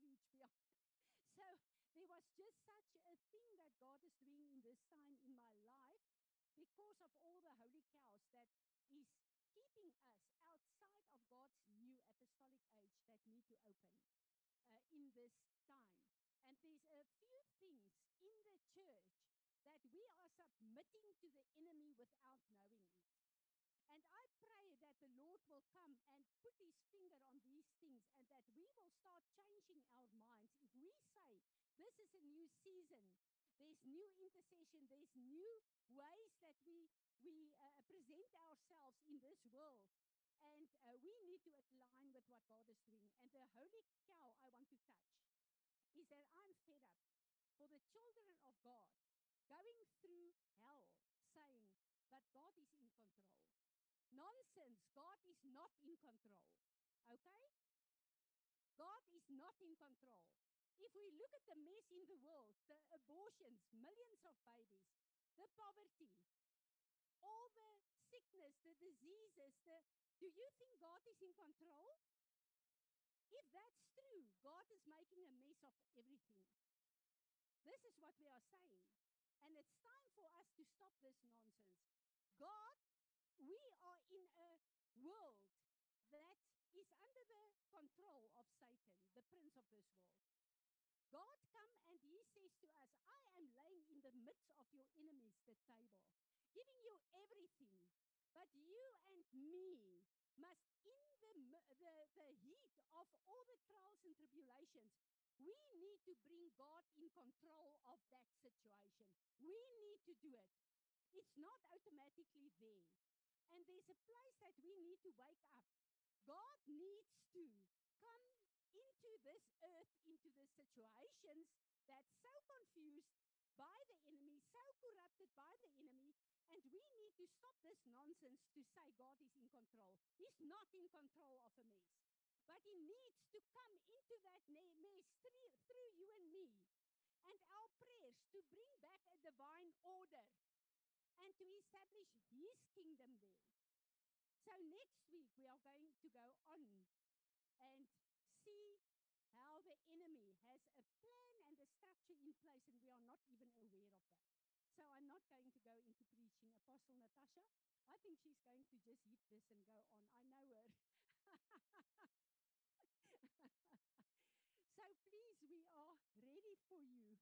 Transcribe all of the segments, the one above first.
to. We are. so there was just such a thing that God is doing in this time in my life because of all the holy cows that is keeping us outside of God's new apostolic age that need to open uh, in this time. And there's a few things in the church that we are submitting to the enemy without knowing it. And I pray that the Lord will come and put his finger on these things and that we will start changing our minds. If we say, this is a new season, there's new intercession, there's new ways that we, we uh, present ourselves in this world. And uh, we need to align with what God is doing. And the holy cow I want to touch is that I'm fed up for the children of God going through hell saying, but God is in control. Nonsense. God is not in control. Okay? God is not in control. If we look at the mess in the world, the abortions, millions of babies, the poverty, all the sickness, the diseases, the, do you think God is in control? If that's true, God is making a mess of everything. This is what we are saying. And it's time for us to stop this nonsense. God, we are in a world that is under the control of Satan, the prince of this world. God come and he says to us, I am laying in the midst of your enemies the table, giving you everything. But you and me must, in the, the, the heat of all the trials and tribulations, we need to bring God in control of that situation. We need to do it. It's not automatically there. And there's a place that we need to wake up. God needs to come into this earth, into the situations that's so confused by the enemy, so corrupted by the enemy, and we need to stop this nonsense to say God is in control. He's not in control of a mess. But he needs to come into that mess through, through you and me and our prayers to bring back a divine order and to establish his kingdom there. So next week we are going to go on and see how the enemy has a plan and a structure in place, and we are not even aware of that. So I'm not going to go into preaching. Apostle Natasha, I think she's going to just hit this and go on. I know her. so please, we are ready for you.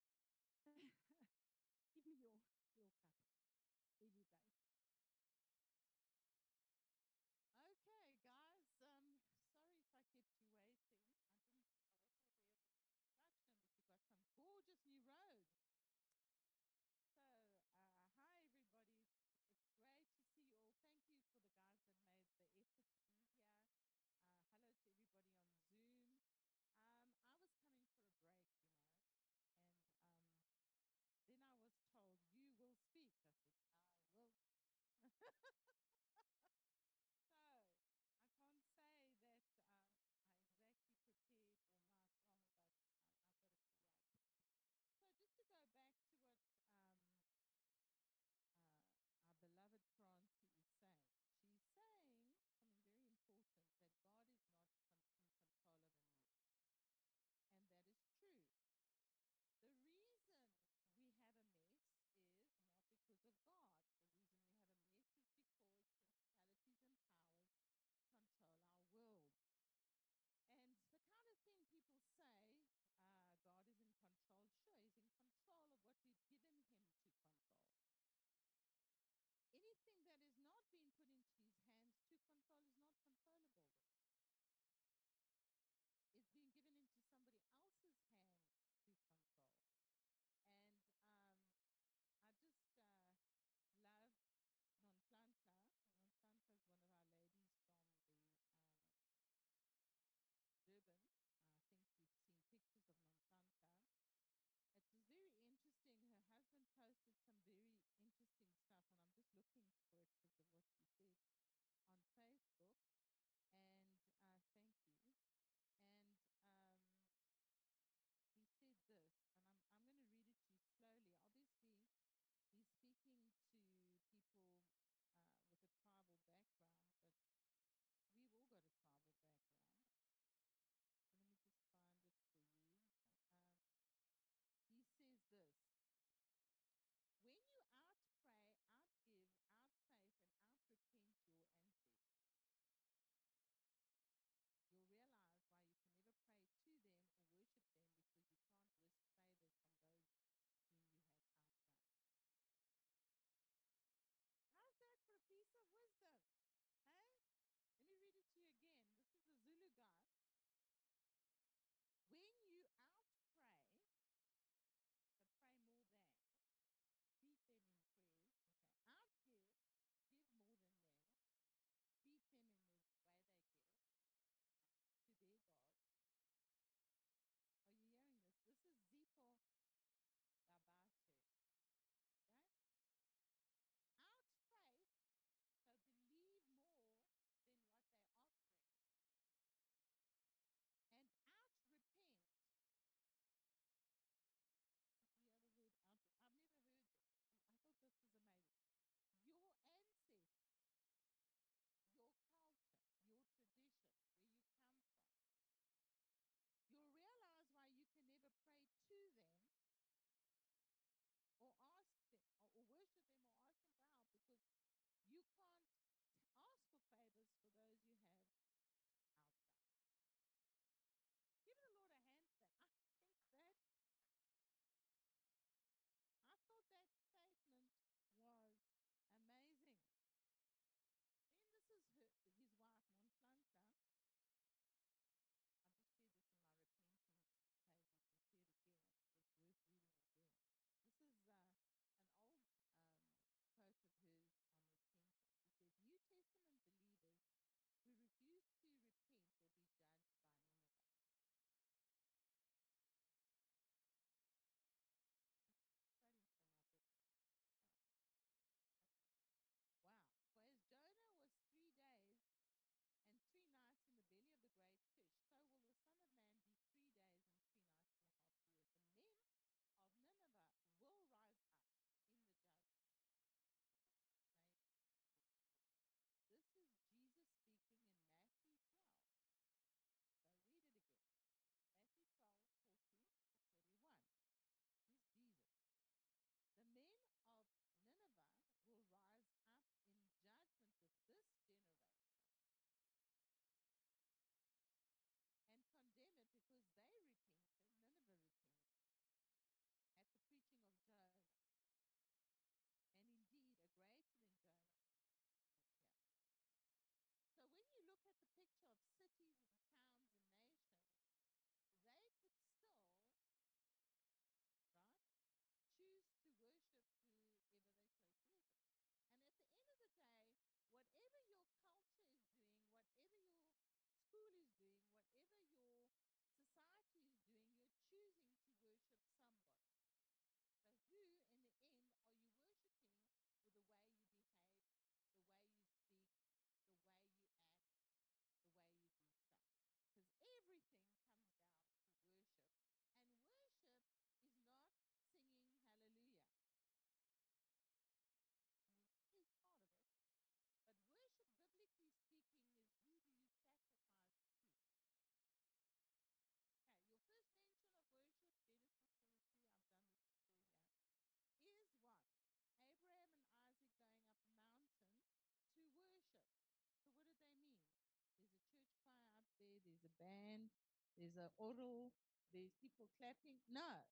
There's a oral, there's people clapping. No,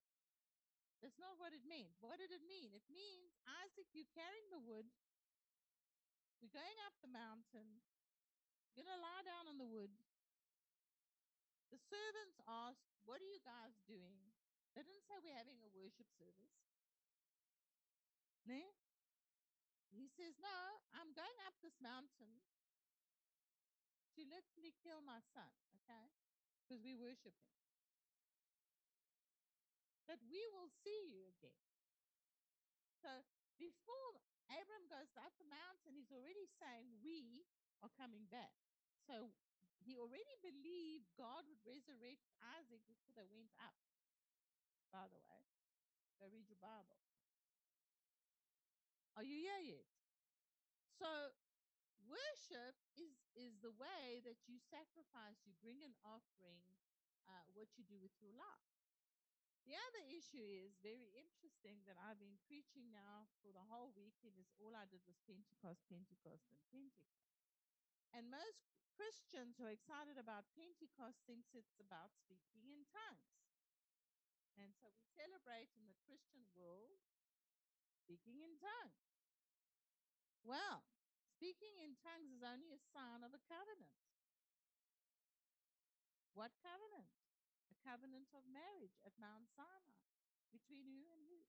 that's not what it meant. What did it mean? It means, Isaac, you're carrying the wood. We're going up the mountain. You're going to lie down on the wood. The servants asked, What are you guys doing? They didn't say we're having a worship service. Ne? He says, No, I'm going up this mountain to literally kill my son, okay? Because we worship him. But we will see you again. So before Abram goes up the mountain, he's already saying, We are coming back. So he already believed God would resurrect Isaac before they went up, by the way. Go read your Bible. Are you here yet? So worship is is the way that you sacrifice, you bring an offering, uh, what you do with your life. The other issue is very interesting that I've been preaching now for the whole weekend is all I did was Pentecost, Pentecost, and Pentecost. And most Christians who are excited about Pentecost thinks it's about speaking in tongues. And so we celebrate in the Christian world speaking in tongues. Well, speaking in tongues is only a sign of a covenant. What covenant? A covenant of marriage at Mount Sinai. Between who and who?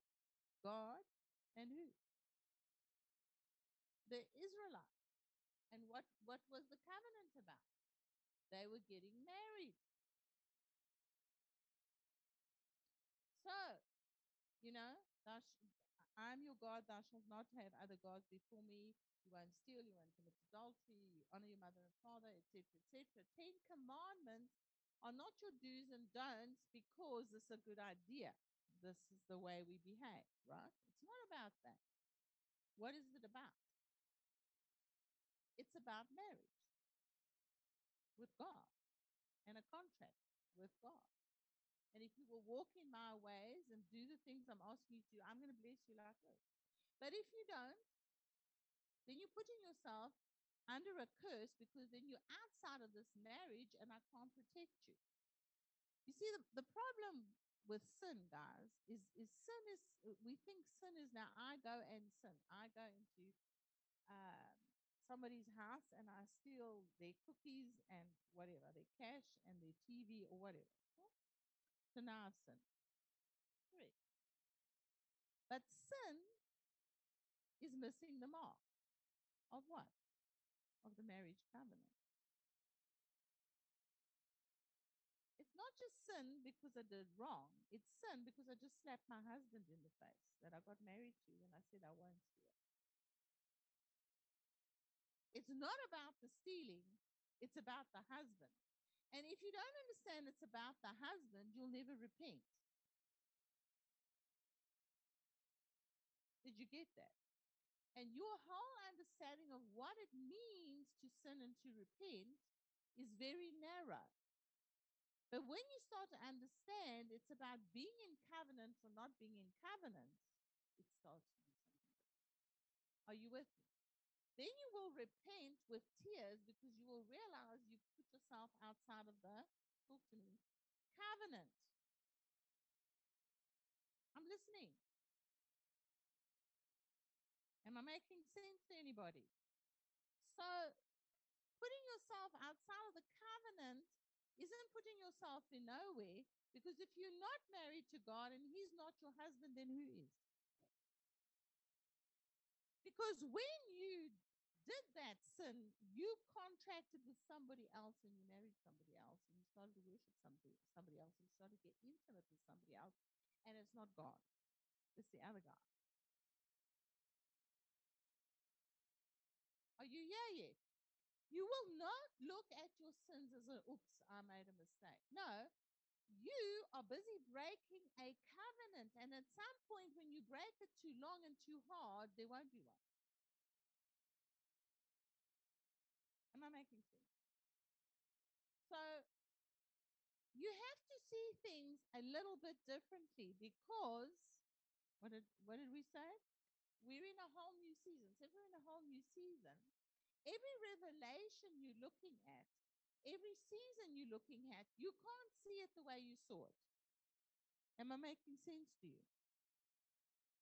God and who? The Israelites. And what, what was the covenant about? They were getting married. I'm your God, thou shalt not have other gods before me. You won't steal, you won't commit adultery, you honor your mother and father, etc., etc. Ten commandments are not your do's and don'ts because it's a good idea. This is the way we behave, right? It's not about that. What is it about? It's about marriage with God and a contract with God. And if you will walk in my ways and do the things I'm asking you to do, I'm going to bless you like this. But if you don't, then you're putting yourself under a curse because then you're outside of this marriage and I can't protect you. You see, the, the problem with sin, guys, is, is sin is, we think sin is now I go and sin. I go into um, somebody's house and I steal their cookies and whatever, their cash and their TV or whatever. Now I've sinned. Correct. But sin is missing the mark of what? Of the marriage covenant. It's not just sin because I did wrong. It's sin because I just slapped my husband in the face that I got married to when I said I won't steal. It's not about the stealing, it's about the husband. And if you don't understand it's about the husband, you'll never repent. Did you get that? And your whole understanding of what it means to sin and to repent is very narrow. But when you start to understand it's about being in covenant or not being in covenant, it starts to be something. Are you with me? Then you will repent with tears because you will realize you put yourself outside of the, talk to me, covenant. I'm listening. Am I making sense to anybody? So, putting yourself outside of the covenant isn't putting yourself in nowhere because if you're not married to God and He's not your husband, then who is? Because when you did that sin, you contracted with somebody else and you married somebody else and you started to worship somebody, somebody else and you started to get intimate with somebody else, and it's not God, it's the other guy. Are you here yet? You will not look at your sins as a, oops, I made a mistake. No, you are busy breaking a covenant. And at some point, when you break it too long and too hard, there won't be one. Making sense? So you have to see things a little bit differently because what did what did we say? We're in a whole new season. So if we're in a whole new season, every revelation you're looking at every season you're looking at, you can't see it the way you saw it. Am I making sense to you?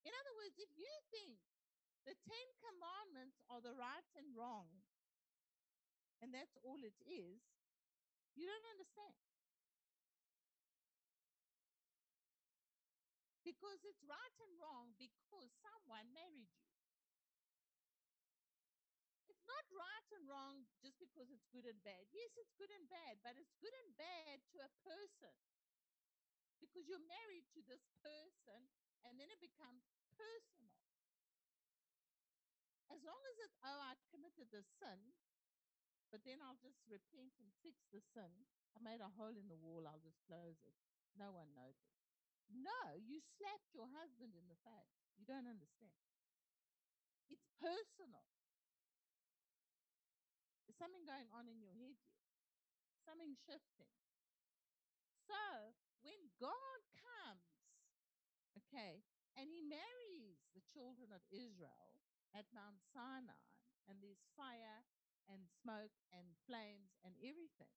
In other words, if you think the Ten Commandments are the right and wrong, and that's all it is, you don't understand. Because it's right and wrong because someone married you. It's not right and wrong just because it's good and bad. Yes, it's good and bad, but it's good and bad to a person. Because you're married to this person and then it becomes personal. As long as it, oh, I committed the sin, but then I'll just repent and fix the sin. I made a hole in the wall, I'll just close it. No one noticed. No, you slapped your husband in the face. You don't understand. It's personal. There's something going on in your head here, something shifting. So when God comes, okay, and he marries the children of Israel at Mount Sinai, and there's fire and smoke and flames and everything.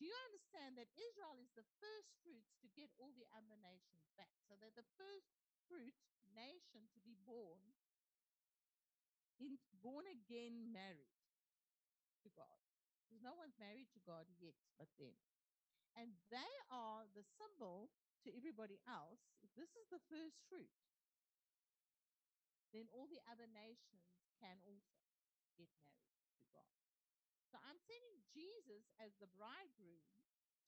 Do you understand that Israel is the first fruits to get all the other nations back? So they're the first fruit nation to be born in born again married to God. Because no one's married to God yet but them. And they are the symbol to everybody else. If this is the first fruit, then all the other nations can also get married to God. So I'm sending Jesus as the bridegroom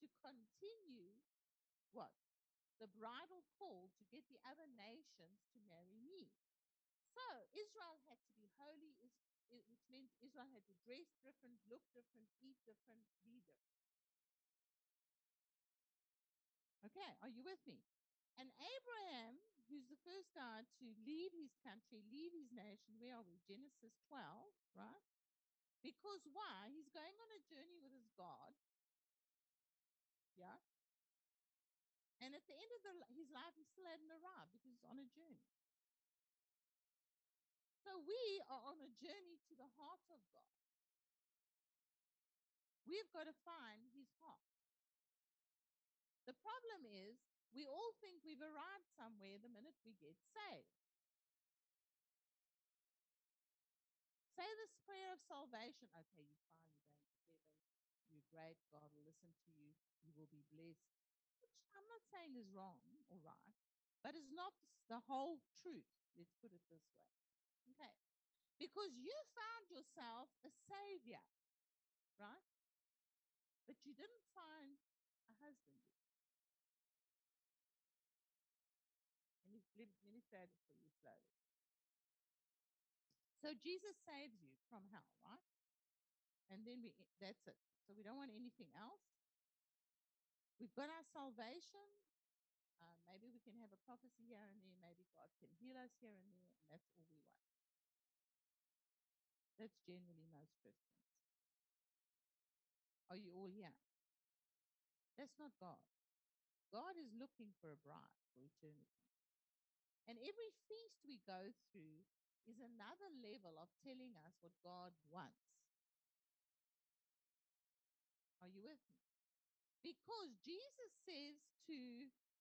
to continue what? The bridal call to get the other nations to marry me. So Israel had to be holy, which means Israel had to dress different, look different, eat different, be different. Okay, are you with me? And Abraham, who's the first guy to leave his country, leave his nation, where are we? Genesis 12, right? Because why? He's going on a journey with his God. Yeah. And at the end of the, his life, he still hadn't arrived because he's on a journey. So we are on a journey to the heart of God. We've got to find his heart. The problem is, we all think we've arrived somewhere the minute we get saved. Say this prayer of salvation. Okay, you're fine, you're going to heaven. You're great. God will listen to you. You will be blessed. Which I'm not saying is wrong or right, but it's not the whole truth. Let's put it this way. Okay. Because you found yourself a savior, right? But you didn't find a husband it for you slowly. So Jesus saves you from hell, right? And then we that's it. So we don't want anything else. We've got our salvation. Uh, maybe we can have a prophecy here and there. Maybe God can heal us here and there, and that's all we want. That's generally most Christians. Are you all here? That's not God. God is looking for a bride for eternity. And every feast we go through is another level of telling us what God wants. Are you with me? Because Jesus says to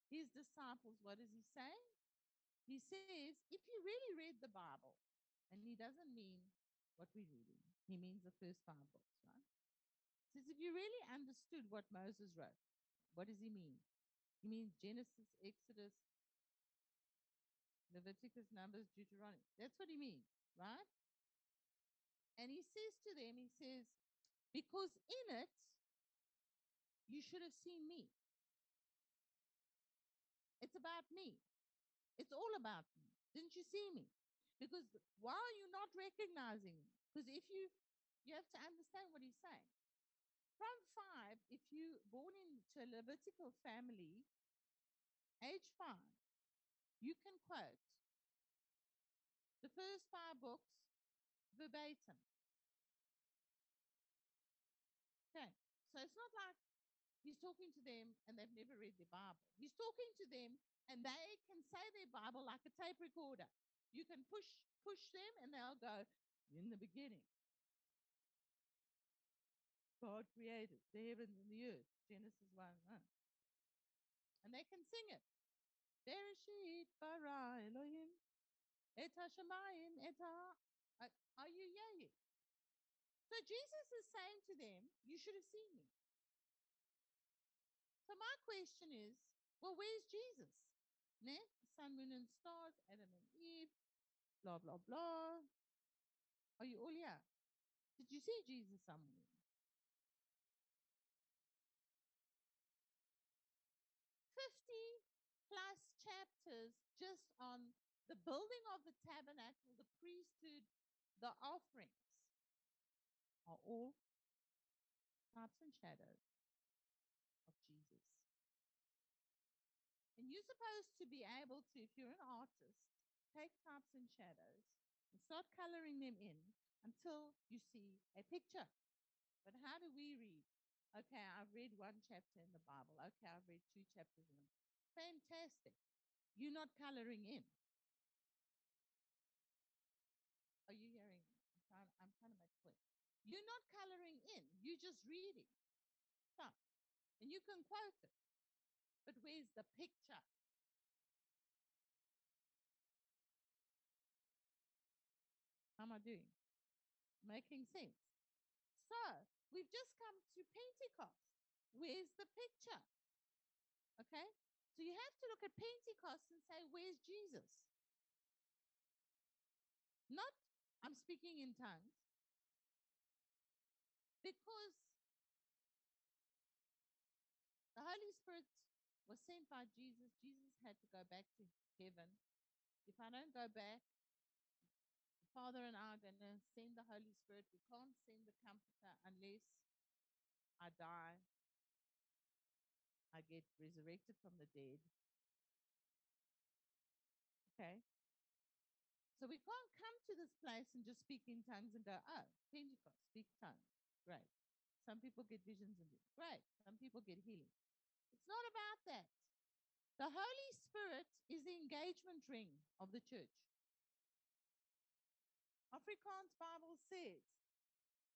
his disciples, what does he say? He says, if you really read the Bible, and he doesn't mean what we're reading, he means the first five books, right? He says, if you really understood what Moses wrote, what does he mean? He means Genesis, Exodus, Leviticus, Numbers, Deuteronomy. That's what he means, right? And he says to them, he says, because in it, you should have seen me. It's about me. It's all about me. Didn't you see me? Because why are you not recognizing me? Because if you, you have to understand what he's saying. From five, if you born into a Levitical family, age five, you can quote the first five books verbatim. Okay, so it's not like he's talking to them and they've never read the Bible. He's talking to them and they can say their Bible like a tape recorder. You can push push them and they'll go in the beginning. God created the heavens and the earth. Genesis 1. huh? And they can sing it. Bereshit bara Elohim et hashamayim et. Are- you yay? So Jesus is saying to them, You should have seen me. So my question is, well, where's Jesus? Ne? Sun, moon, and stars, Adam and Eve, blah, blah, blah. Are you all here? Did you see Jesus somewhere? Fifty plus chapters just on the building of the tabernacle, the priesthood, the offerings are all types and shadows of Jesus. And you're supposed to be able to, if you're an artist, take types and shadows and start coloring them in until you see a picture. But how do we read? Okay, I've read one chapter in the Bible. Okay, I've read two chapters in the Fantastic. You're not coloring in. Are you hearing me? I'm trying, I'm trying to make a point. You're not coloring in. You're just reading stuff. And you can quote it. But where's the picture? How am I doing? Making sense. So, we've just come to Pentecost. Where's the picture? Okay? So you have to look at Pentecost and say, where's Jesus? Not, I'm speaking in tongues. Because the Holy Spirit was sent by Jesus. Jesus had to go back to heaven. If I don't go back, the Father and I are going to send the Holy Spirit. We can't send the Comforter unless I die, I get resurrected from the dead. Okay? So we can't come to this place and just speak in tongues and go, oh, Pentecost, speak tongues. Great. Some people get visions and dreams. Great. Some people get healing. It's not about that. The Holy Spirit is the engagement ring of the church. Afrikaans Bible says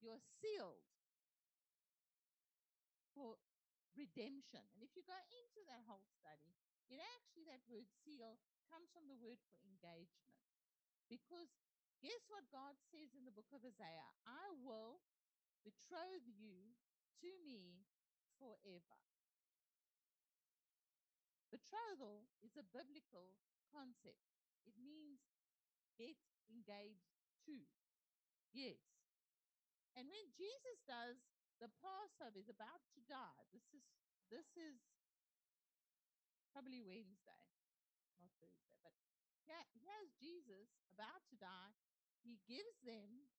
you're sealed for redemption. And if you go into that whole study, it actually, that word seal comes from the word for engagement. Because guess what God says in the book of Isaiah? I will betroth you to me forever. Betrothal is a biblical concept. It means get engaged to. Yes. And when Jesus does the Passover is about to die. This is this is probably Wednesday, not Thursday, but yeah, here's Jesus about to die. He gives them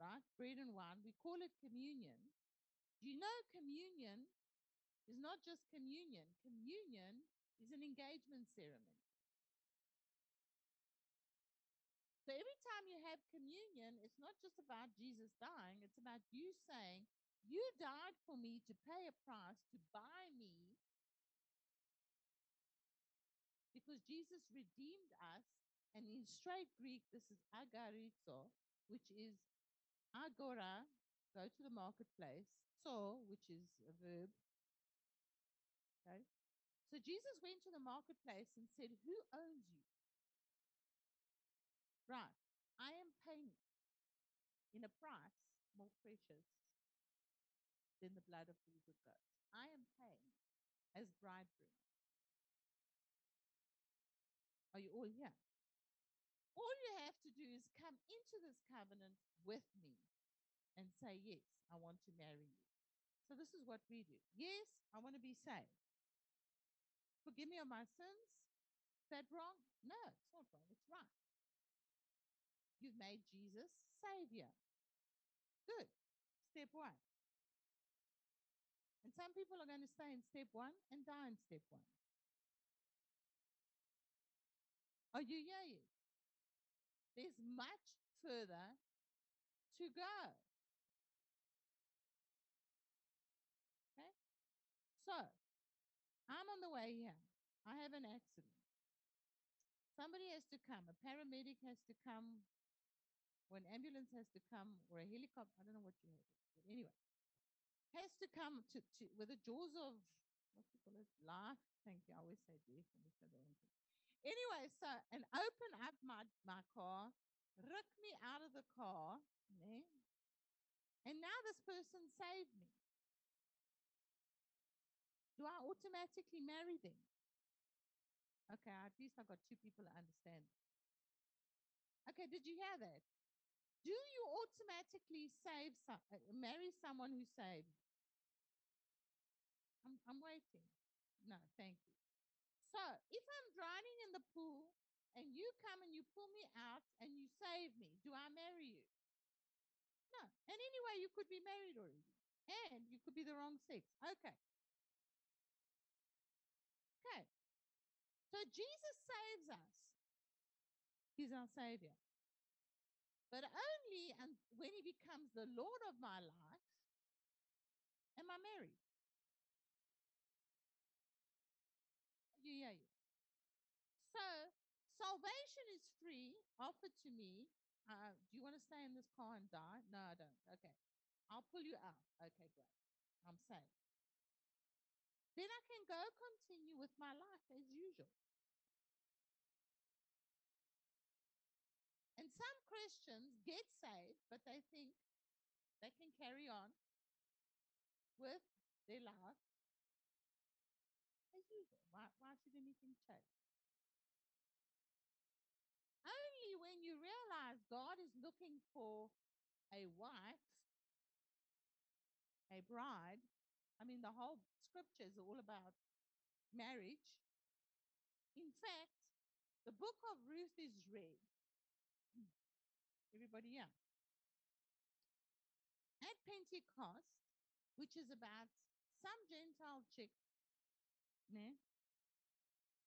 right bread and wine. We call it communion. Do you know communion is not just communion? Communion is an engagement ceremony. So every time you have communion, it's not just about Jesus dying, it's about you saying, You died for me to pay a price to buy me. Because Jesus redeemed us, and in straight Greek, this is agorazo, which is agora, go to the marketplace, so, which is a verb. Okay? So Jesus went to the marketplace and said, Who owns you? Right. I am paying in a price more precious than the blood of bulls and goats. I am paying as bridegroom. Are you all here? All you have to do is come into this covenant with me and say, Yes, I want to marry you. So, this is what we do. Yes, I want to be saved. Forgive me of my sins. Is that wrong? No, it's not wrong. It's right. You've made Jesus Savior. Good. Step one. And some people are going to stay in step one and die in step one. Are you here? yet? There's much further to go. Okay? So, I'm on the way here. I have an accident. Somebody has to come. A paramedic has to come. Or an ambulance has to come. Or a helicopter. I don't know what you have. But anyway, has to come to, to with the jaws of what do you call it? Life. Thank you. I always say death, Anyway, so and open up my, my car, rip me out of the car, and now this person saved me. Do I automatically marry them? Okay, at least I've got two people that understand. Okay, did you hear that? Do you automatically save some, uh, marry someone who saved? I'm, I'm waiting. No, thank you. So, if I'm drowning in the pool and you come and you pull me out and you save me, do I marry you? No. And anyway, you could be married already. And you could be the wrong sex. Okay. Okay. So Jesus saves us. He's our Savior. But only when He becomes the Lord of my life am I married. Salvation is free, offered to me. Uh, do you want to stay in this car and die? No, I don't. Okay. I'll pull you out. Okay, great. I'm saved. Then I can go continue with my life as usual. And some Christians get saved, but they think they can carry on with their life as usual. Why, why should anything change? Only when you realize God is looking for a wife, a bride. I mean, the whole scripture is all about marriage. In fact, the book of Ruth is read. Everybody, yeah. At Pentecost, which is about some Gentile chick, ne?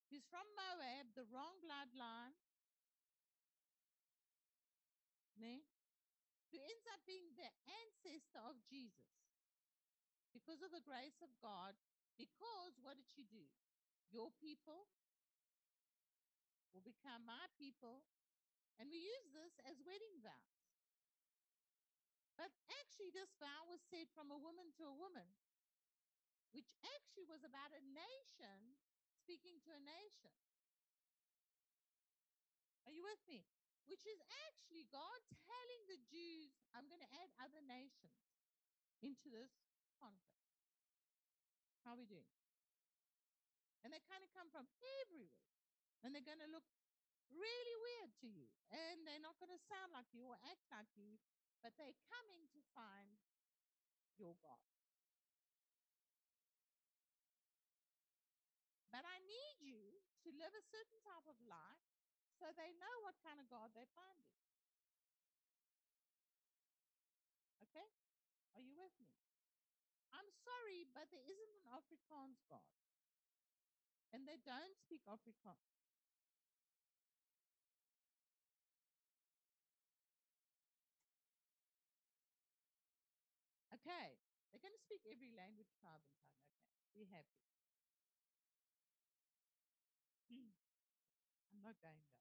Who's from Moab, the wrong bloodline, Who ends up being the ancestor of Jesus because of the grace of God. Because what did she do? Your people will become my people, and we use this as wedding vows. But actually, this vow was said from a woman to a woman, which actually was about a nation speaking to a nation. Are you with me? Which is actually God telling the Jews, I'm going to add other nations into this conflict. How are we doing? And they kind of come from everywhere. And they're going to look really weird to you. And they're not going to sound like you or act like you, but they're coming to find your God. But I need you to live a certain type of life so they know what kind of God they're finding. Okay? Are you with me? I'm sorry, but there isn't an Afrikaans God. And they don't speak Afrikaans. Okay, they're going to speak every language, tribe, and tongue. Okay, be happy. I'm not going there.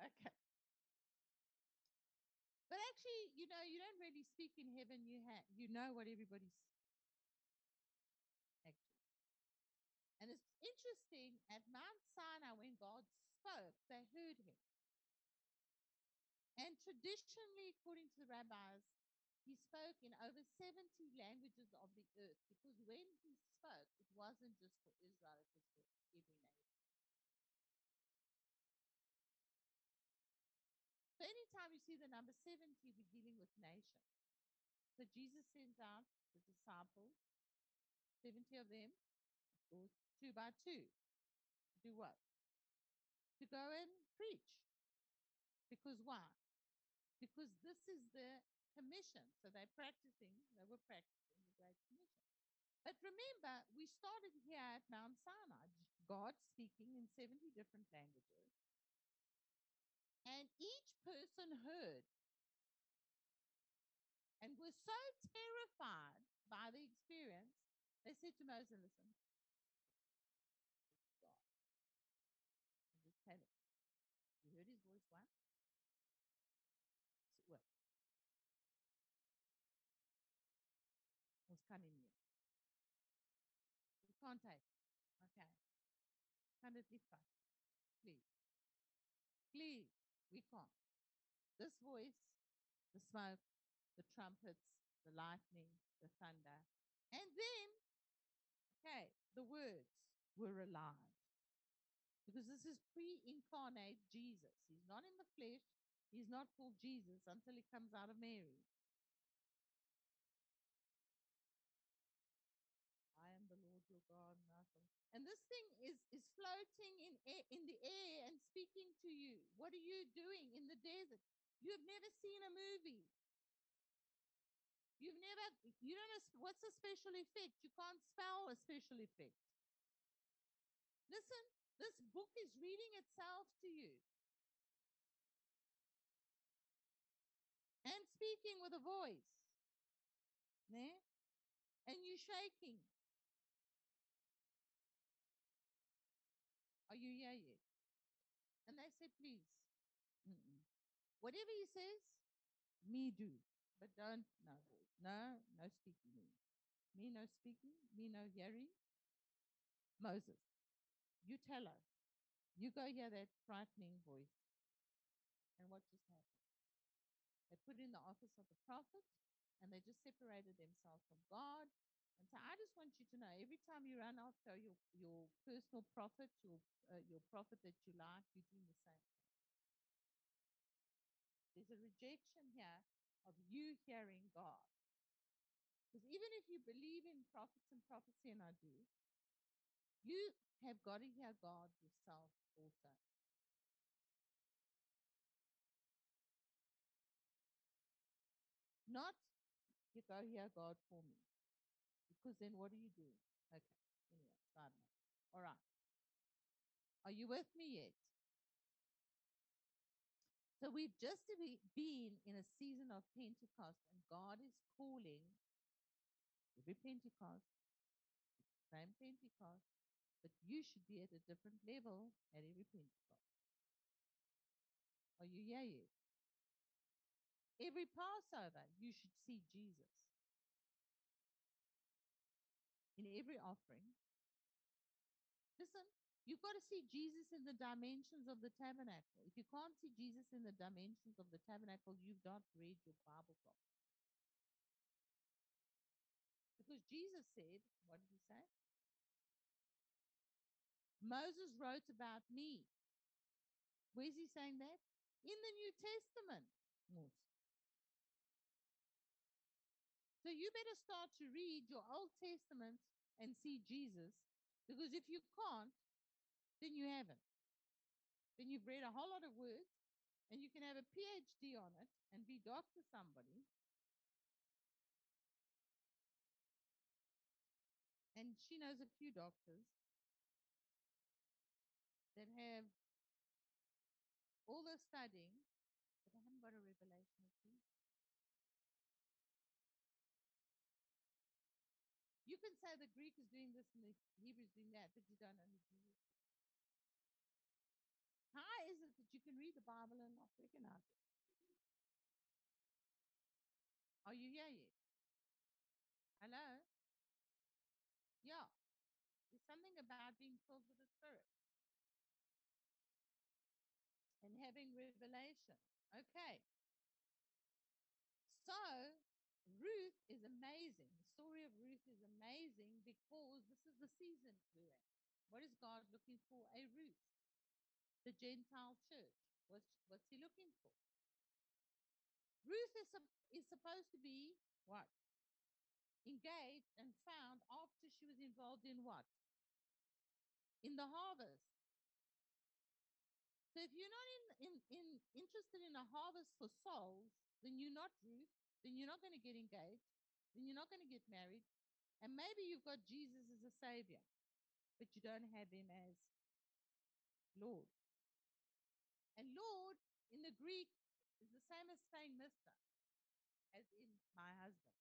Okay. But actually, you know, you don't really speak in heaven. You have, you know what everybody's actually. And it's interesting at Mount Sinai when God spoke, they heard him. And traditionally, according to the rabbis, he spoke in over 70 languages of the earth because when he spoke, it wasn't just for Israel, it was for every nation. Anytime you see the number 70, we're dealing with nations. So Jesus sends out the disciples, 70 of them, two by two. To do what? To go and preach. Because why? Because this is the commission. So they're practicing, they were practicing the Great Commission. But remember, we started here at Mount Sinai, God speaking in 70 different languages. And each person heard and was so terrified by the experience, they said to Moses, Listen, God. Tell him. You heard his voice once? So, well, was cunning you. can't take it. Okay. Hundredly fine. Please. Please, we can't. This voice, the smoke, the trumpets, the lightning, the thunder, and then, okay, the words were alive. Because this is pre incarnate Jesus. He's not in the flesh, he's not called Jesus until he comes out of Mary. I am the Lord your God. Nothing. And this thing is, is floating in, in the air and speaking to you. What are you doing in the desert? You've never seen a movie. You've never, you don't know, what's a special effect? You can't spell a special effect. Listen, this book is reading itself to you. And speaking with a voice. Ne? And you're shaking. Say, please. Mm-mm. Whatever he says, me do. But don't, no. No, no speaking me. Me no speaking, me no hearing. Moses, you tell us. You go hear that frightening voice. And what just happened? They put in the office of the prophet and they just separated themselves from God. And so I just want you to know every time you run after your, your personal prophet, your, uh, your prophet that you like, you're doing the same thing. There's a rejection here of you hearing God. Because even if you believe in prophets and prophecy, and I do, you have got to hear God yourself also. Not you go hear God for me. Because then what do you do? Okay. Anyway, side note. All right. Are you with me yet? So we've just been in a season of Pentecost, and God is calling every Pentecost, same Pentecost, but you should be at a different level at every Pentecost. Are you here yet? Every Passover, you should see Jesus. In every offering. Listen, you've got to see Jesus in the dimensions of the tabernacle. If you can't see Jesus in the dimensions of the tabernacle, you've not read your Bible properly. Because Jesus said, what did he say? Moses wrote about me. Where's he saying that? In the New Testament. So you better start to read your Old Testament and see Jesus. Because if you can't, then you haven't. Then you've read a whole lot of words and you can have a PhD on it and be doctor somebody. And she knows a few doctors that have all the studying, You can say the Greek is doing this and the Hebrew is doing that, but you don't Jesus is. How is it that you can read the Bible and not recognize it? Are you here yet? Hello? Yeah. There's something about being filled with the Spirit and having revelation. Okay. So, Ruth is amazing. The story of Ruth is amazing because this is the season we're in. What is God looking for? A Ruth, the Gentile church. What's, what's he looking for? Ruth is, is supposed to be what? Engaged and found after she was involved in what? In the harvest. So if you're not in, in, in interested in a harvest for souls, then you're not Ruth, then you're not going to get engaged, then you're not going to get married, and maybe you've got Jesus as a savior, but you don't have him as Lord. And Lord in the Greek is the same as saying Mister, as in my husband.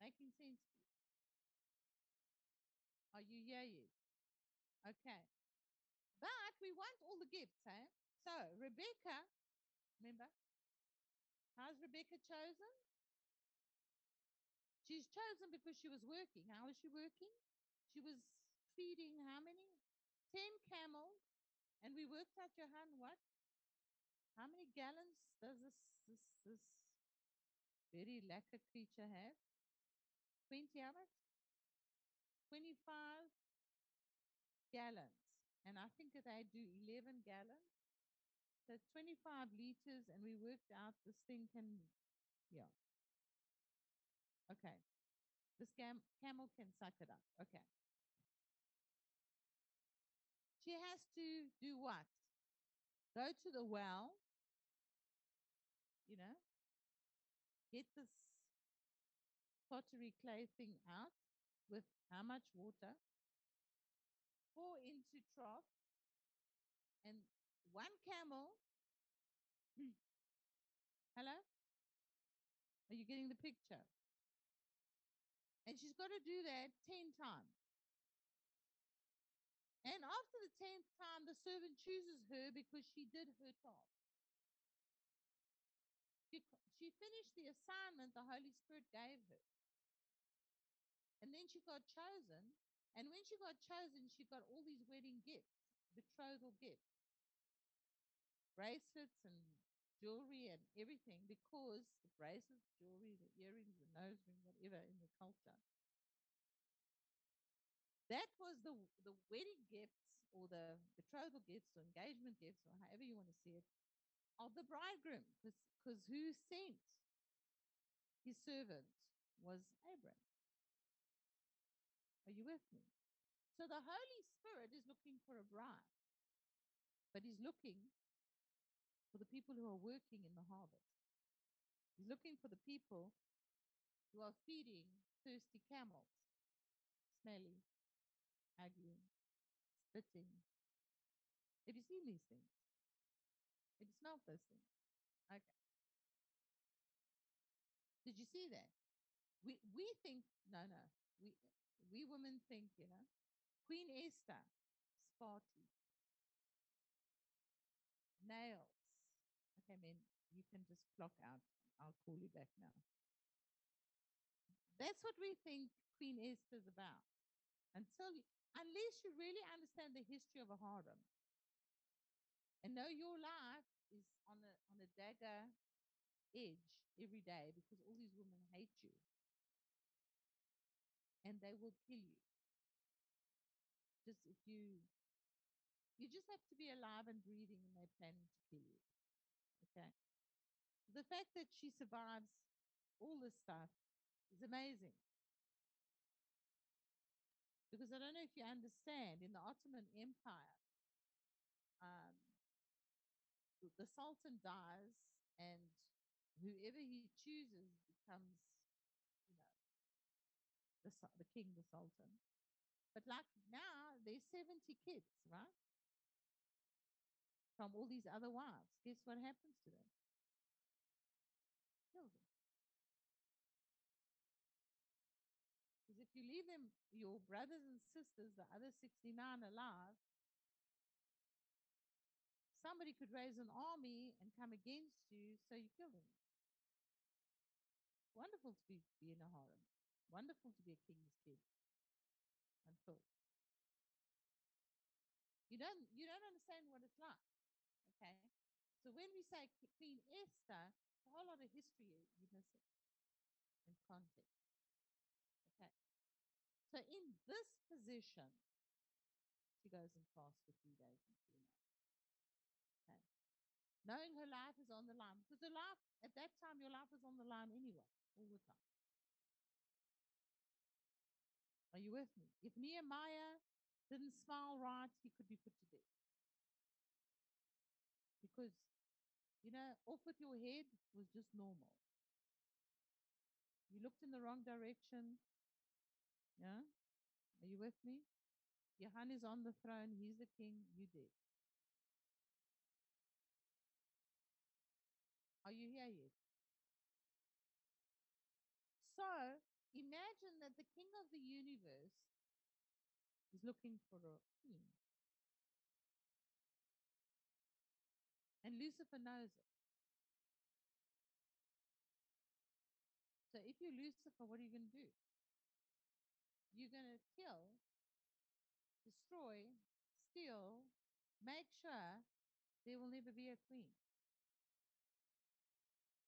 Making sense to you? Are you here yet? Okay. But we want all the gifts, eh? So Rebecca, remember? How's Rebecca chosen? She's chosen because she was working. How was she working? She was feeding how many? Ten camels. And we worked out, Johan, what? How many gallons does this this this very lacquer creature have? Twenty how much? Twenty-five gallons. And I think that they do eleven gallons. So 25 liters, and we worked out this thing can, yeah. Okay. This cam- camel can suck it up. Okay. She has to do what? Go to the well, you know, get this pottery clay thing out with how much water, pour into trough, and one camel. Hello? Are you getting the picture? And she's got to do that 10 times. And after the 10th time, the servant chooses her because she did her task. She finished the assignment the Holy Spirit gave her. And then she got chosen. And when she got chosen, she got all these wedding gifts, betrothal gifts bracelets and jewelry and everything because the bracelets, jewelry, the earrings, the nose ring, whatever in the culture. That was the the wedding gifts or the betrothal gifts or engagement gifts or however you want to see it of the bridegroom because who sent his servant was Abram. Are you with me? So the Holy Spirit is looking for a bride, but he's looking for the people who are working in the harvest. He's looking for the people who are feeding thirsty camels, smelly, ugly, spitting. Have you seen these things? Have you smelled those things? Okay. Did you see that? We we think no no we we women think you know Queen Esther, Sparty, nails. Can just clock out. I'll call you back now. That's what we think Queen Esther's about. Until you, unless you really understand the history of a harem and know your life is on a on a dagger edge every day because all these women hate you and they will kill you. Just if you you just have to be alive and breathing and they're planning to kill you. Okay. The fact that she survives all this stuff is amazing. Because I don't know if you understand, in the Ottoman Empire, um, the- Sultan dies, and whoever he chooses becomes, you know, the, the king, the Sultan. But like now, there's 70 kids, right? From all these other wives. Guess what happens to them? Your brothers and sisters, the other 69 alive, somebody could raise an army and come against you, so you kill them. Wonderful to be, be in a harem. Wonderful to be a king's kid. Until you don't you don't understand what it's like. Okay. So when we say Queen Esther, a whole lot of history you miss it in context. So in this position, she goes and fasts for three days and three nights. Okay. Knowing her life is on the line. Because her life at that time your life was on the line anyway, all the time. Are you with me? If Nehemiah didn't smile right, he could be put to death. Because, you know, off with your head was just normal. You looked in the wrong direction. Yeah? Are you with me? Johan is on the throne. He's the king. You did. Are you here yet? So imagine that the king of the universe is looking for a queen. And Lucifer knows it. So if you're Lucifer, what are you going to do? You're going to kill, destroy, steal, make sure there will never be a queen.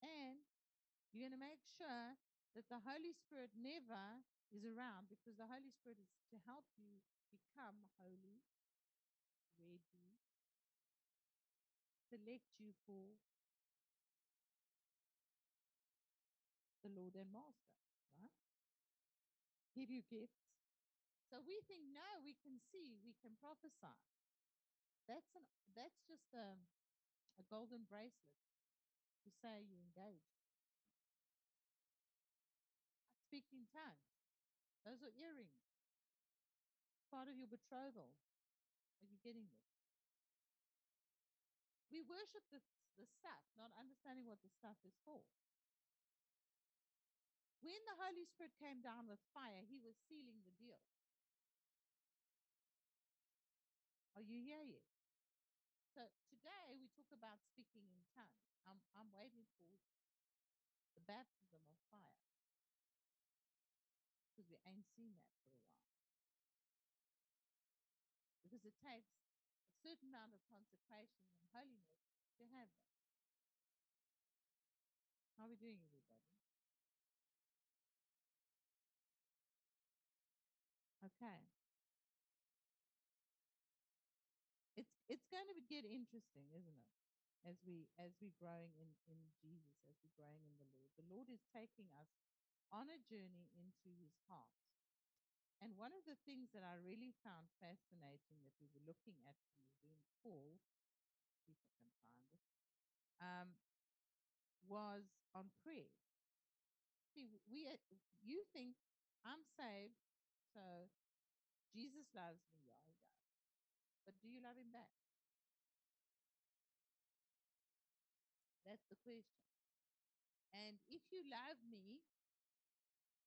And you're going to make sure that the Holy Spirit never is around because the Holy Spirit is to help you become holy, ready, select you for the Lord and Master? Give you gifts. So we think, no, we can see, we can prophesy. That's an that's just a, a golden bracelet to say you engage. Speak in tongues. Those are earrings. Part of your betrothal. Are you getting this? We worship the, the stuff, not understanding what the stuff is for. When the Holy Spirit came down with fire, he was sealing the deal. Are you here yet? So today we talk about speaking in tongues. I'm, I'm waiting for the baptism of fire because we ain't seen that for a while. Because it takes a certain amount of consecration and holiness to have that. How are we doing, everybody? Okay. It's it's going to get interesting, isn't it? As we as we're growing in in Jesus, as we're growing in the Lord. The Lord is taking us on a journey into His heart. And one of the things that I really found fascinating that we were looking at were doing Paul, see if I can find it, um, was on prayer. See, we uh, you think I'm saved, so Jesus loves me, yeah, he does. But do you love him back? That's the question. And if you love me,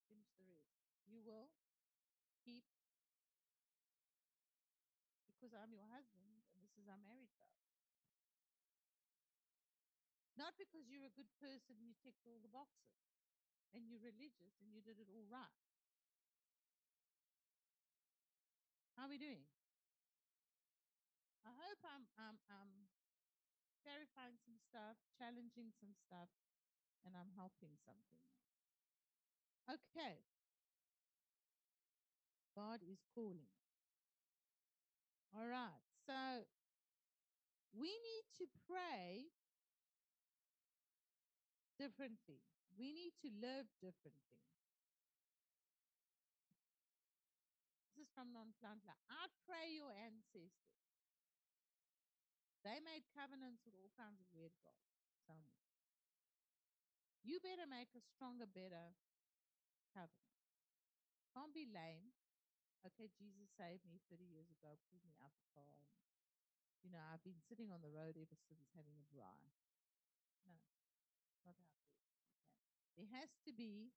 finish the rest. You will keep because I'm your husband and this is our marriage vow. Not because you're a good person and you ticked all the boxes and you're religious and you did it all right. How are we doing? I hope I'm, I'm, I'm clarifying some stuff, challenging some stuff, and I'm helping something. Okay. God is calling. All right. So we need to pray differently. We need to live differently. Is from Non Plantla. Outpray your ancestors. They made covenants with all kinds of weird gods. Somewhere. You better make a stronger, better covenant. Can't be lame. Okay, Jesus saved me 30 years ago, pulled me out the car. And, you know, I've been sitting on the road ever since having a dry. No, not how it. Okay. There has to be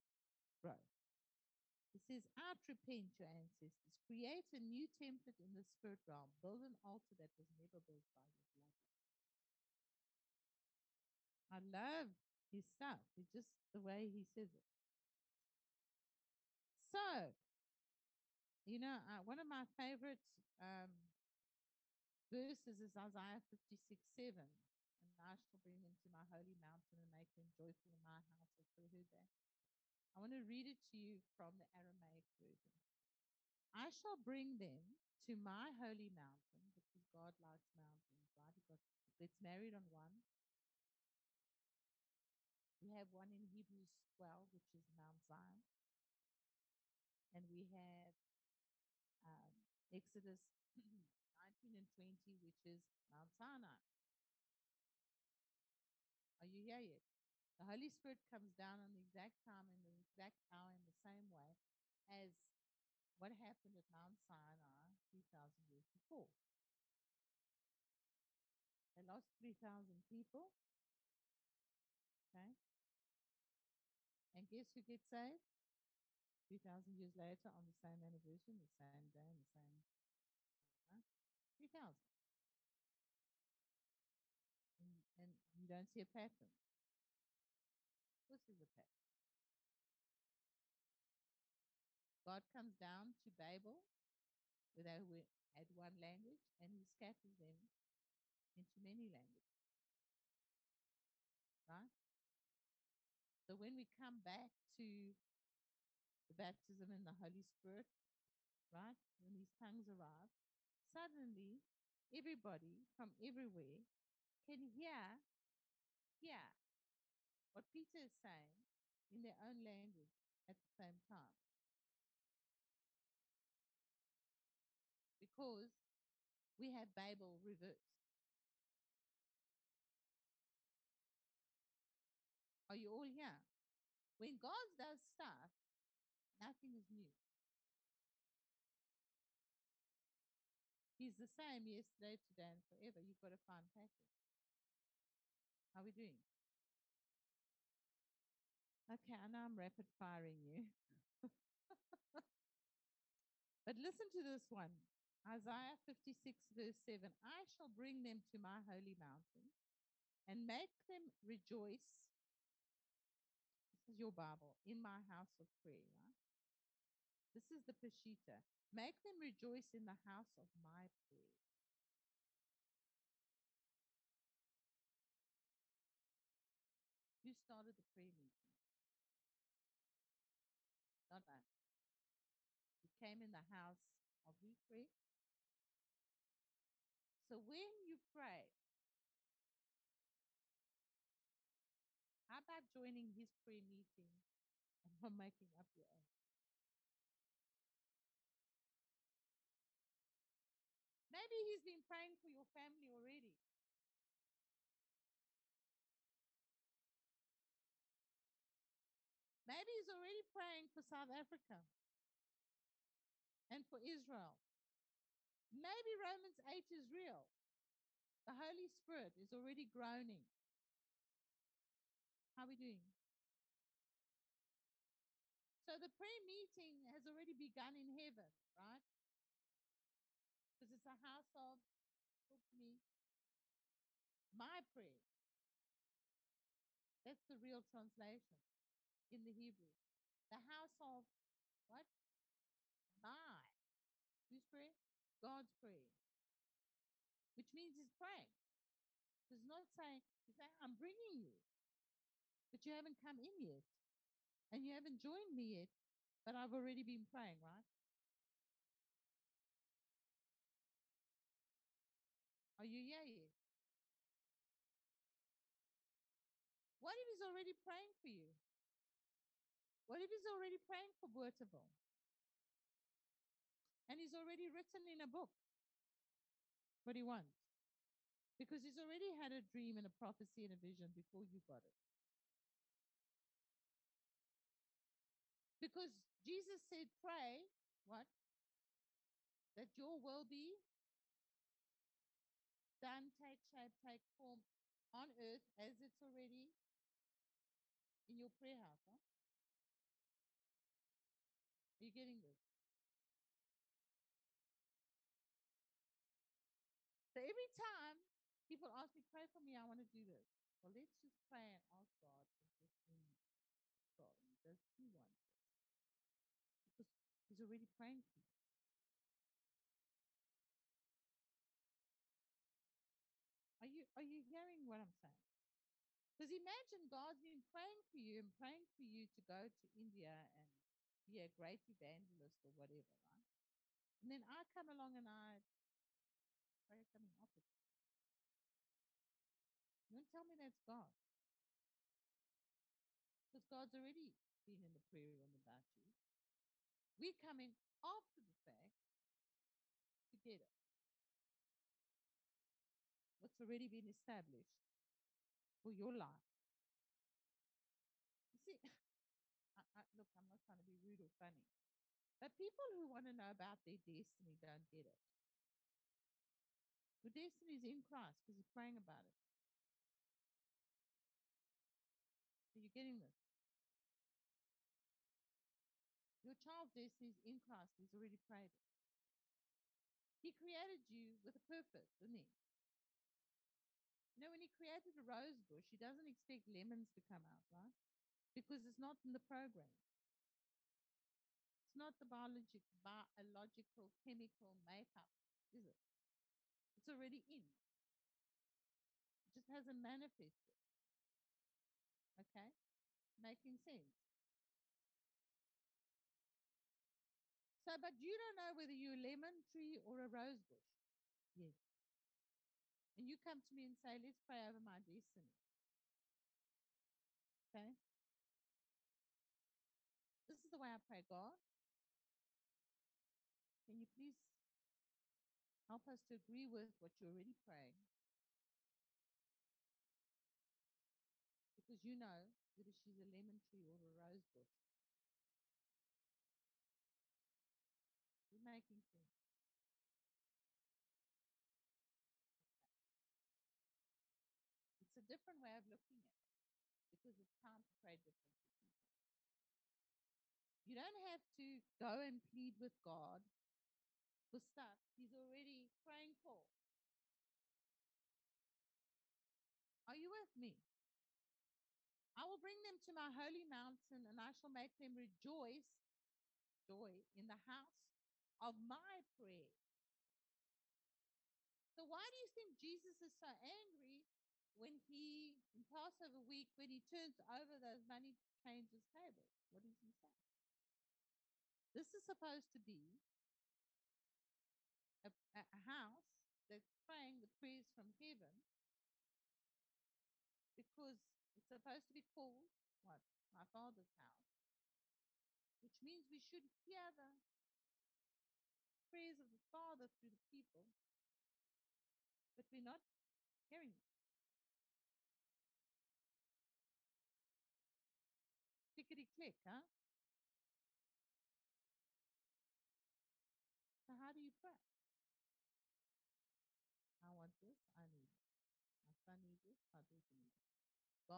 growth. It says, out repent your ancestors, create a new template in the spirit realm, build an altar that was never built by your blood. I love his stuff. It's just the way he says it. So, you know, uh, one of my favorite um, verses is Isaiah 56 7. And I shall bring them to my holy mountain and make them joyful in my house. I've heard that. I want to read it to you from the Aramaic version. I shall bring them to my holy mountain because God likes mountains, right? He married on one. We have one in Hebrews 12, which is Mount Zion. And we have um, Exodus 19 and 20, which is Mount Sinai. Are you here yet? The Holy Spirit comes down on the exact time and the exact hour in the same way as what happened at Mount Sinai 3,000 years before. They lost 3,000 people. Okay. And guess who gets saved? 3,000 years later on the same anniversary, the same day, and the same. Uh, 3,000. And, and you don't see a pattern. This is a. God comes down to Babel, where they had one language, and he scatters them into many languages. Right? So when we come back to the baptism in the Holy Spirit, right? When these tongues arrive, suddenly everybody from everywhere can hear, hear what Peter is saying in their own language at the same time. Because we have Babel reversed. Are you all here? When God does stuff, nothing is new. He's the same yesterday, today, and forever. You've got to find pattern. How are we doing? Okay, I know I'm rapid firing you. but listen to this one Isaiah 56, verse 7 I shall bring them to my holy mountain and make them rejoice. This is your Bible, in my house of prayer, right? This is the Peshitta. Make them rejoice in the house of my prayer. Came in the house of pray. So when you pray, how about joining his prayer meeting and not making up your own? Maybe he's been praying for your family already. Maybe he's already praying for South Africa and for Israel. Maybe Romans 8 is real. The Holy Spirit is already groaning. How are we doing? So the prayer meeting has already begun in heaven, right? Because it's a house of, talk to me, my prayer. That's the real translation in the Hebrew. The house of what? My. Whose prayer? God's prayer. Which means he's praying. He's not saying, saying, I'm bringing you. But you haven't come in yet. And you haven't joined me yet. But I've already been praying, right? Are you here yet? What if he's already praying for you? What if he's already praying for Boerteville? And he's already written in a book what he wants. Because he's already had a dream and a prophecy and a vision before you got it. Because Jesus said, pray, what? That your will be done, take shape, take form on earth as it's already in your prayer house. Huh? Are you getting this? Every time people ask me, pray for me, I want to do this. Well, let's just pray and ask God to just bring problem. Does he want this? Because he's already praying for you. Are you are you hearing what I'm saying? Because imagine God's been praying for you and praying for you to go to India and be a great evangelist or whatever, right? And then I come along and I pray something opposite. Don't tell me that's God. Because God's already been in the prayer room about you. We're coming after the fact to get it. What's already been established for your life. You see, I, I, look, I'm not trying to be rude or funny, but people who want to know about their destiny don't get it. Your destiny is in Christ because he's praying about it. Are you getting this? Your child's destiny is in Christ. He's already prayed it. He created you with a purpose, didn't he? You know, when he created a rose bush, he doesn't expect lemons to come out, right? Because it's not in the program. It's not the biologic, biological chemical makeup, is it? It's already in. It just hasn't manifested. Okay? Making sense. So, but you don't know whether you're a lemon tree or a rose bush. Yes. And you come to me and say, let's pray over my destiny. Okay? This is the way I pray, God. Can you please help us to agree with what you're already praying? Because you know whether she's a lemon tree or a rose bush. You're making sense. It's a different way of looking at it because it's time to pray differently. You don't have to go and plead with God stuff He's already praying for. Are you with me? I will bring them to my holy mountain and I shall make them rejoice, joy, in the house of my prayer. So, why do you think Jesus is so angry when he, in Passover week, when he turns over those money changers' tables? What does he say? This is supposed to be a, a, house that's praying the prayers from heaven because it's supposed to be called what? My Father's house, which means we should hear the prayers of the Father through the people, but we're not hearing them. Clickety click, huh?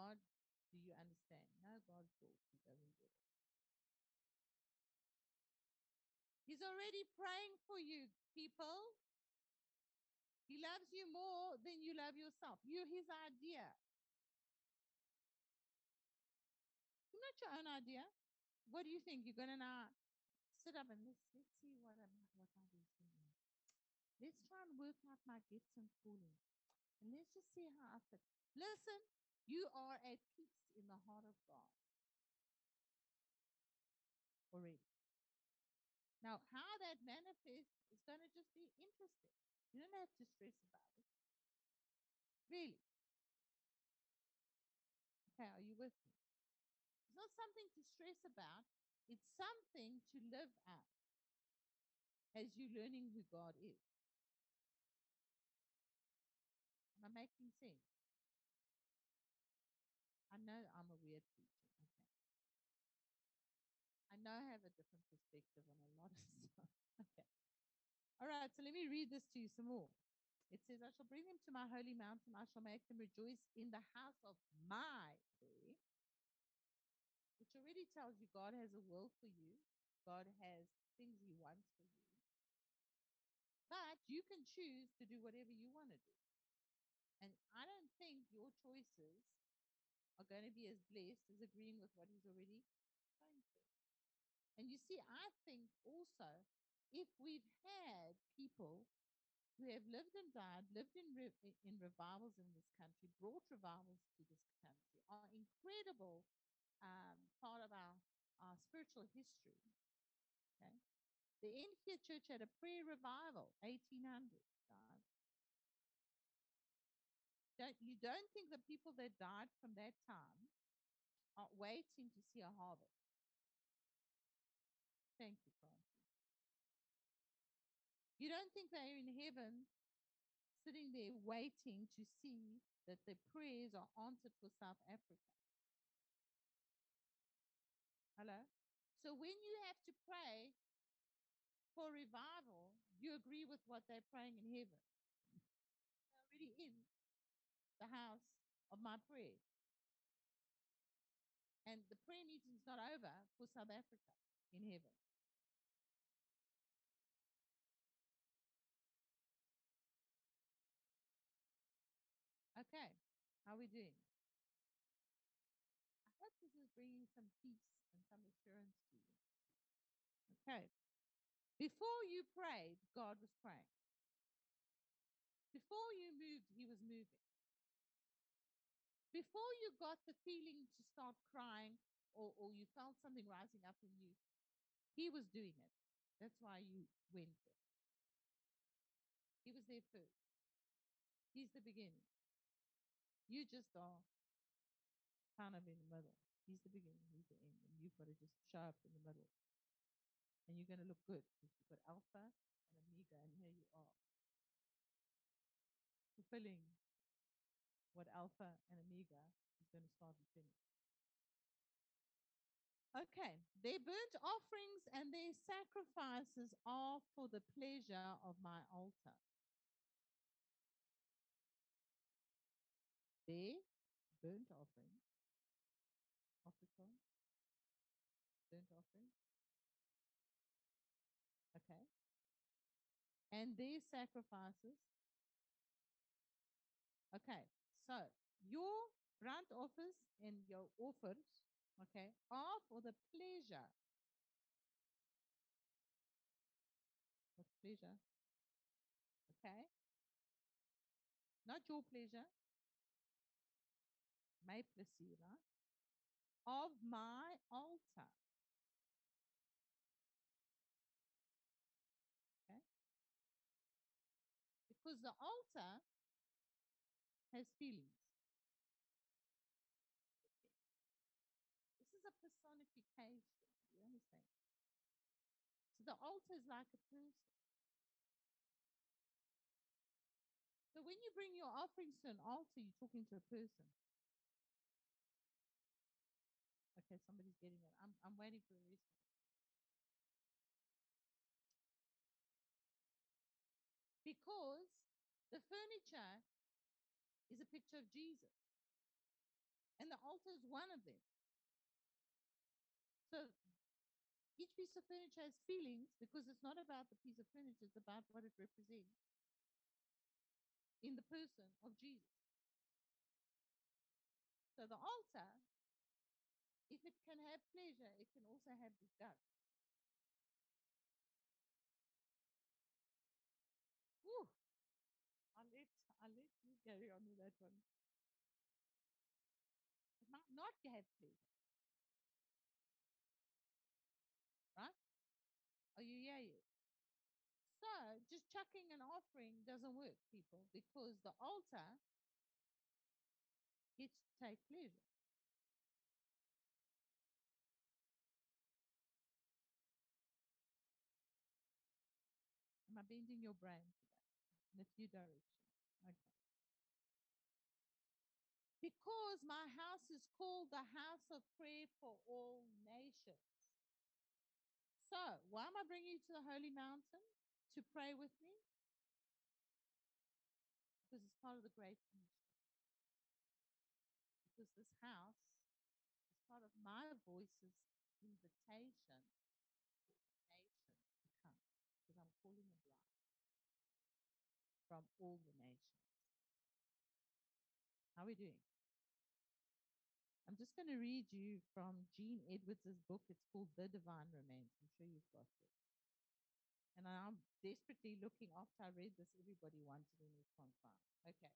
God, do you understand? No, God talks, he doesn't get it. He's already praying for you, people. He loves you more than you love yourself. You're his idea. You're not your own idea. What do you think? You're gonna now sit up and let's let's see what I'm what is. Let's try and work out my gifts and callings. And let's just see how I fit. Listen, you are at peace in the heart of God. Already. Now, how that manifests is going to just be interesting. You don't have to stress about it. Really. Okay, are you with me? It's not something to stress about, it's something to live out as you're learning who God is. Am I making sense? Know I'm a weird preacher. Okay. I know I have a different perspective on a lot of stuff. Okay. All right, so let me read this to you some more. It says, I shall bring them to my holy mountain. I shall make them rejoice in the house of my prayer. Which already tells you God has a will for you, God has things He wants for you. But you can choose to do whatever you want to do. And I don't think your choices are going to be as blessed as agreeing with what He's already praying for. And you see, I think also if we've had people who have lived and died, lived in, re- in revivals in this country, brought revivals to this country, are incredible um, part of our, our spiritual history. Okay, the Enfield Church had a prayer revival, 1800. Don't, you don't think the people that died from that time are waiting to see a harvest? Thank you, Francis. You don't think they're in heaven sitting there waiting to see that their prayers are answered for South Africa? Hello? So when you have to pray for revival, you agree with what they're praying in heaven. They're already in the house of my prayer. And the prayer meeting's not over for South Africa in heaven. Okay, how are we doing? I hope this is bringing some peace and some assurance to you. Okay. Before you prayed, God was praying. Before you moved, He was moving. Before you got the feeling to start crying or, or you felt something rising up in you, He was doing it. That's why you went there. He was there first. He's the beginning. You just are kind of in the middle. He's the beginning, he's the end. And you've got to just show up in the middle. And you're going to look good because you've got Alpha and Omega, and here you are. Fulfilling what Alpha and Omega is going to start and finish. Okay, their burnt offerings and their sacrifices are for the pleasure of my altar. Their burnt offering, burnt offering. Okay. And their sacrifices. Okay, so your burnt offers and your offers, okay, are for the pleasure. What's pleasure? Okay. Not your pleasure. My pleasure of my altar. Okay. Because the altar has feelings. This is a personification. You understand? So the altar is like a person. So when you bring your offerings to an altar, you're talking to a person. Okay, somebody's getting it. I'm, I'm waiting for the rest. Because the furniture is a picture of Jesus. And the altar is one of them. So each piece of furniture has feelings because it's not about the piece of furniture, it's about what it represents in the person of Jesus. So the altar, if it can have pleasure, it can also have disgust. Have pleasure. Right? Are you here yet? So just chucking an offering doesn't work, people, because the altar gets to take pleasure. Am I bending your brain today in a few directions? Okay. Because my house is called the house of prayer for all nations. So, why am I bringing you to the holy mountain to pray with me? Because it's part of the Great Commission. Because this house is part of my voice's invitation for the nation to come. Because I'm calling bride from all the nations. How are we doing? Just going to read you from Gene Edwards' book. It's called The Divine Romance. I'm sure you've got it. And I'm desperately looking after I read this, everybody wanted and we can't. Okay.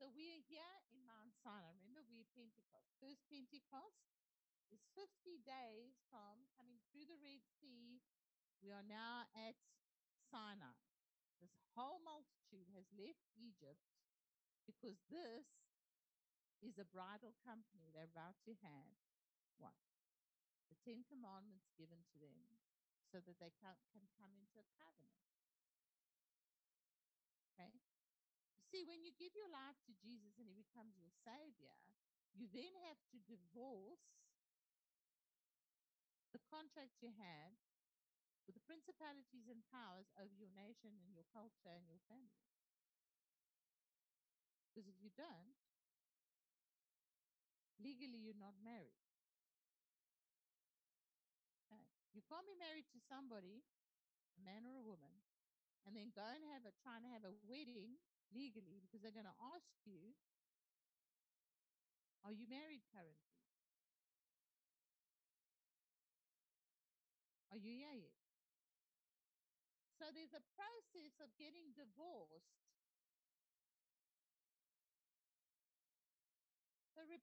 So we are here in Mount Sinai. Remember, we're Pentecost. First Pentecost is 50 days from coming through the Red Sea. We are now at Sinai. This whole multitude has left Egypt because this is a bridal company they're about to have. What? The Ten Commandments given to them so that they can, can come into a covenant. Okay? You see, when you give your life to Jesus and he becomes your savior, you then have to divorce the contract you had with the principalities and powers over your nation and your culture and your family. Because if you don't, legally you're not married. Okay. You can't be married to somebody, a man or a woman, and then go and have a trying to have a wedding legally because they're going to ask you, are you married currently? Are you yet? So there's a process of getting divorced.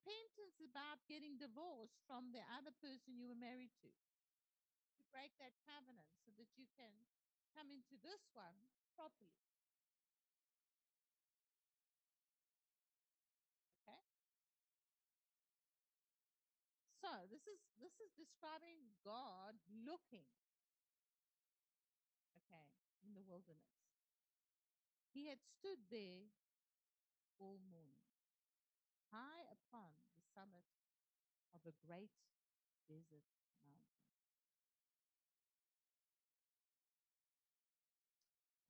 Repentance about getting divorced from the other person you were married to. To break that covenant so that you can come into this one properly. Okay? So this is this is describing God looking okay, in the wilderness. He had stood there all morning, high upon the summit of a great desert mountain.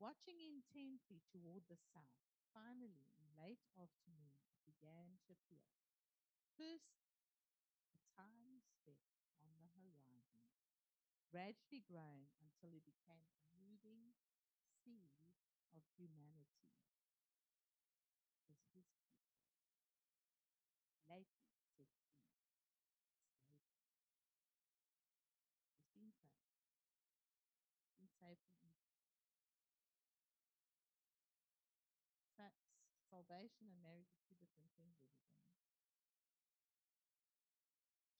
Watching intently toward the south, finally, in late afternoon, it began to appear. First, a tiny speck on the horizon, gradually growing until it became a moving seed of humanity. Salvation and marriage are two different things, everybody.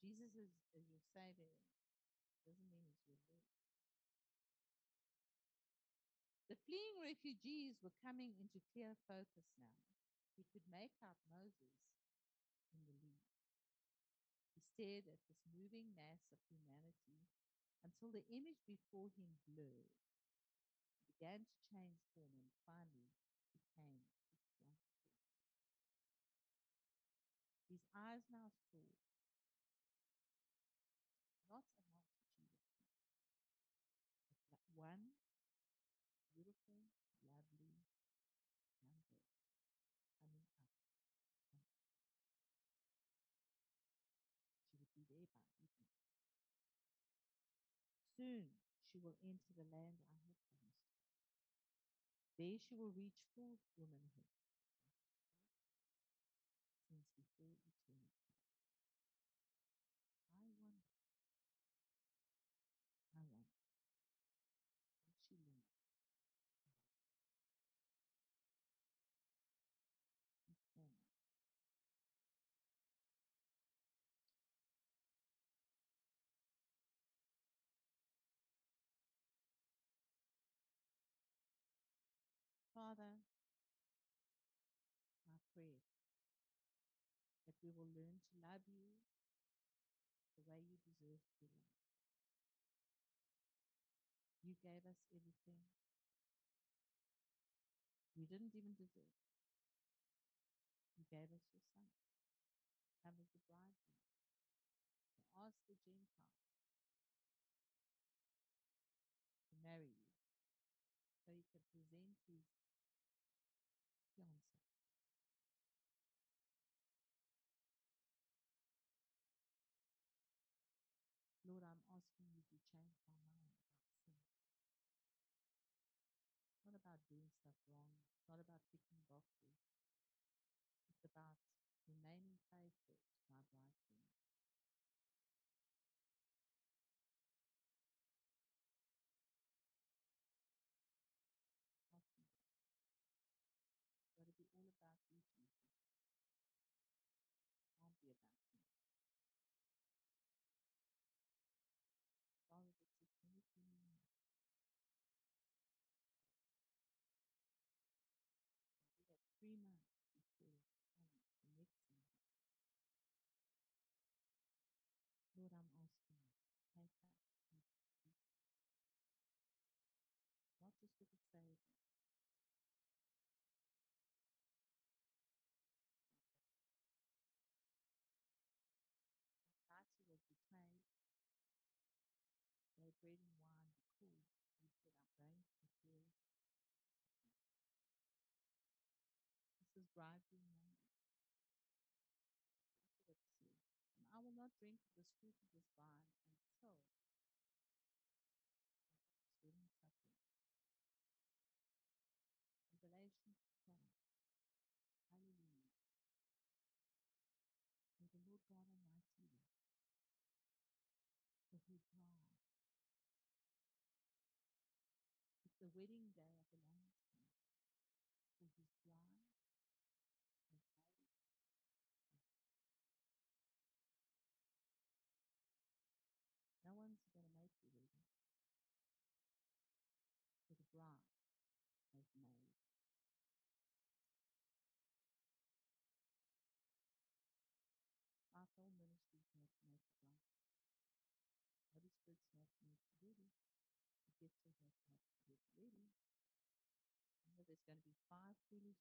Jesus is, is your savior. Doesn't mean he's your Lord. The fleeing refugees were coming into clear focus now. He could make out Moses in the lead. He stared at this moving mass of humanity until the image before him blurred. Began to change form and finally Eyes now saw not a multitude of people, but one beautiful, lovely girl coming up. She would be there by evening. Soon she will enter the land I have promised. There she will reach full womanhood. Father, I pray that we will learn to love you the way you deserve to be loved. You gave us everything. We didn't even deserve. You gave us your son. Come as the bridegroom. To ask the Gentiles to marry you so you can present his doing stuff wrong. It's not about ticking boxes. It's about remaining faithful to my bridegroom. Drink of this fruit of until Christ's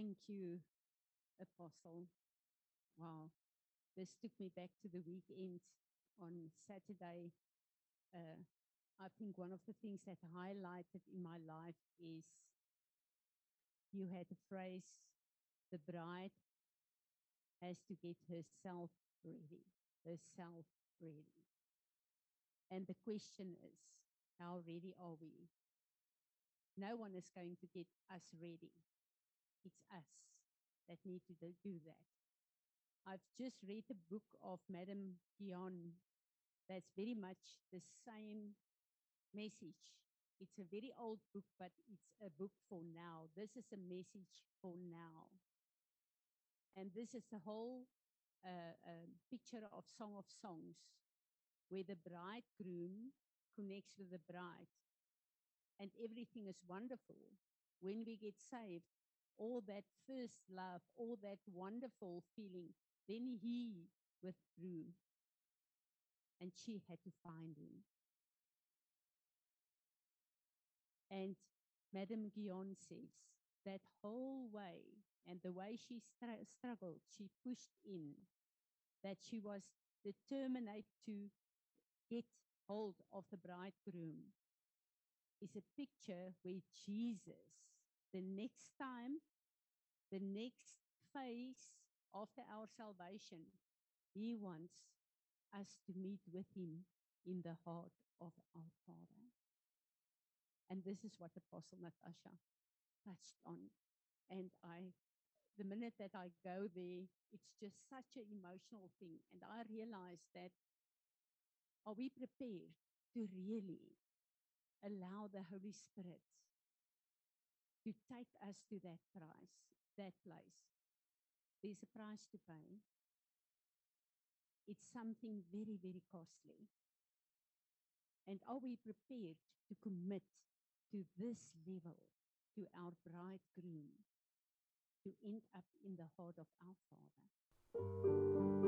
Thank you, Apostle. Wow. This took me back to the weekend on Saturday. Uh, I think one of the things that highlighted in my life is you had the phrase the bride has to get herself ready, herself ready. And the question is, how ready are we? No one is going to get us ready. It's us that need to do- that. I've just read the book of Madame Guyon that's very much the same message. It's a very old book, but it's a book for now. This is a message for now. And this is the whole uh, um, picture of Song of Songs, where the bridegroom connects with the bride. And everything is wonderful. When we get saved, all that first love, all that wonderful feeling, then he withdrew. And she had to find him. And Madame Guyon says that whole way and the way she str- struggled, she pushed in, that she was determined to get hold of the bridegroom, is a picture where Jesus, the next time, the next phase after our salvation, he wants us to meet with him in the heart of our Father. And this is what Apostle Natasha touched on. And I, the minute that I go there, it's just such an emotional thing. And I realize that are we prepared to really allow the Holy Spirit to take us to that price, that place? There's a price to pay. It's something very, very costly. And are we prepared to commit to this level, to our bridegroom, to end up in the heart of our Father?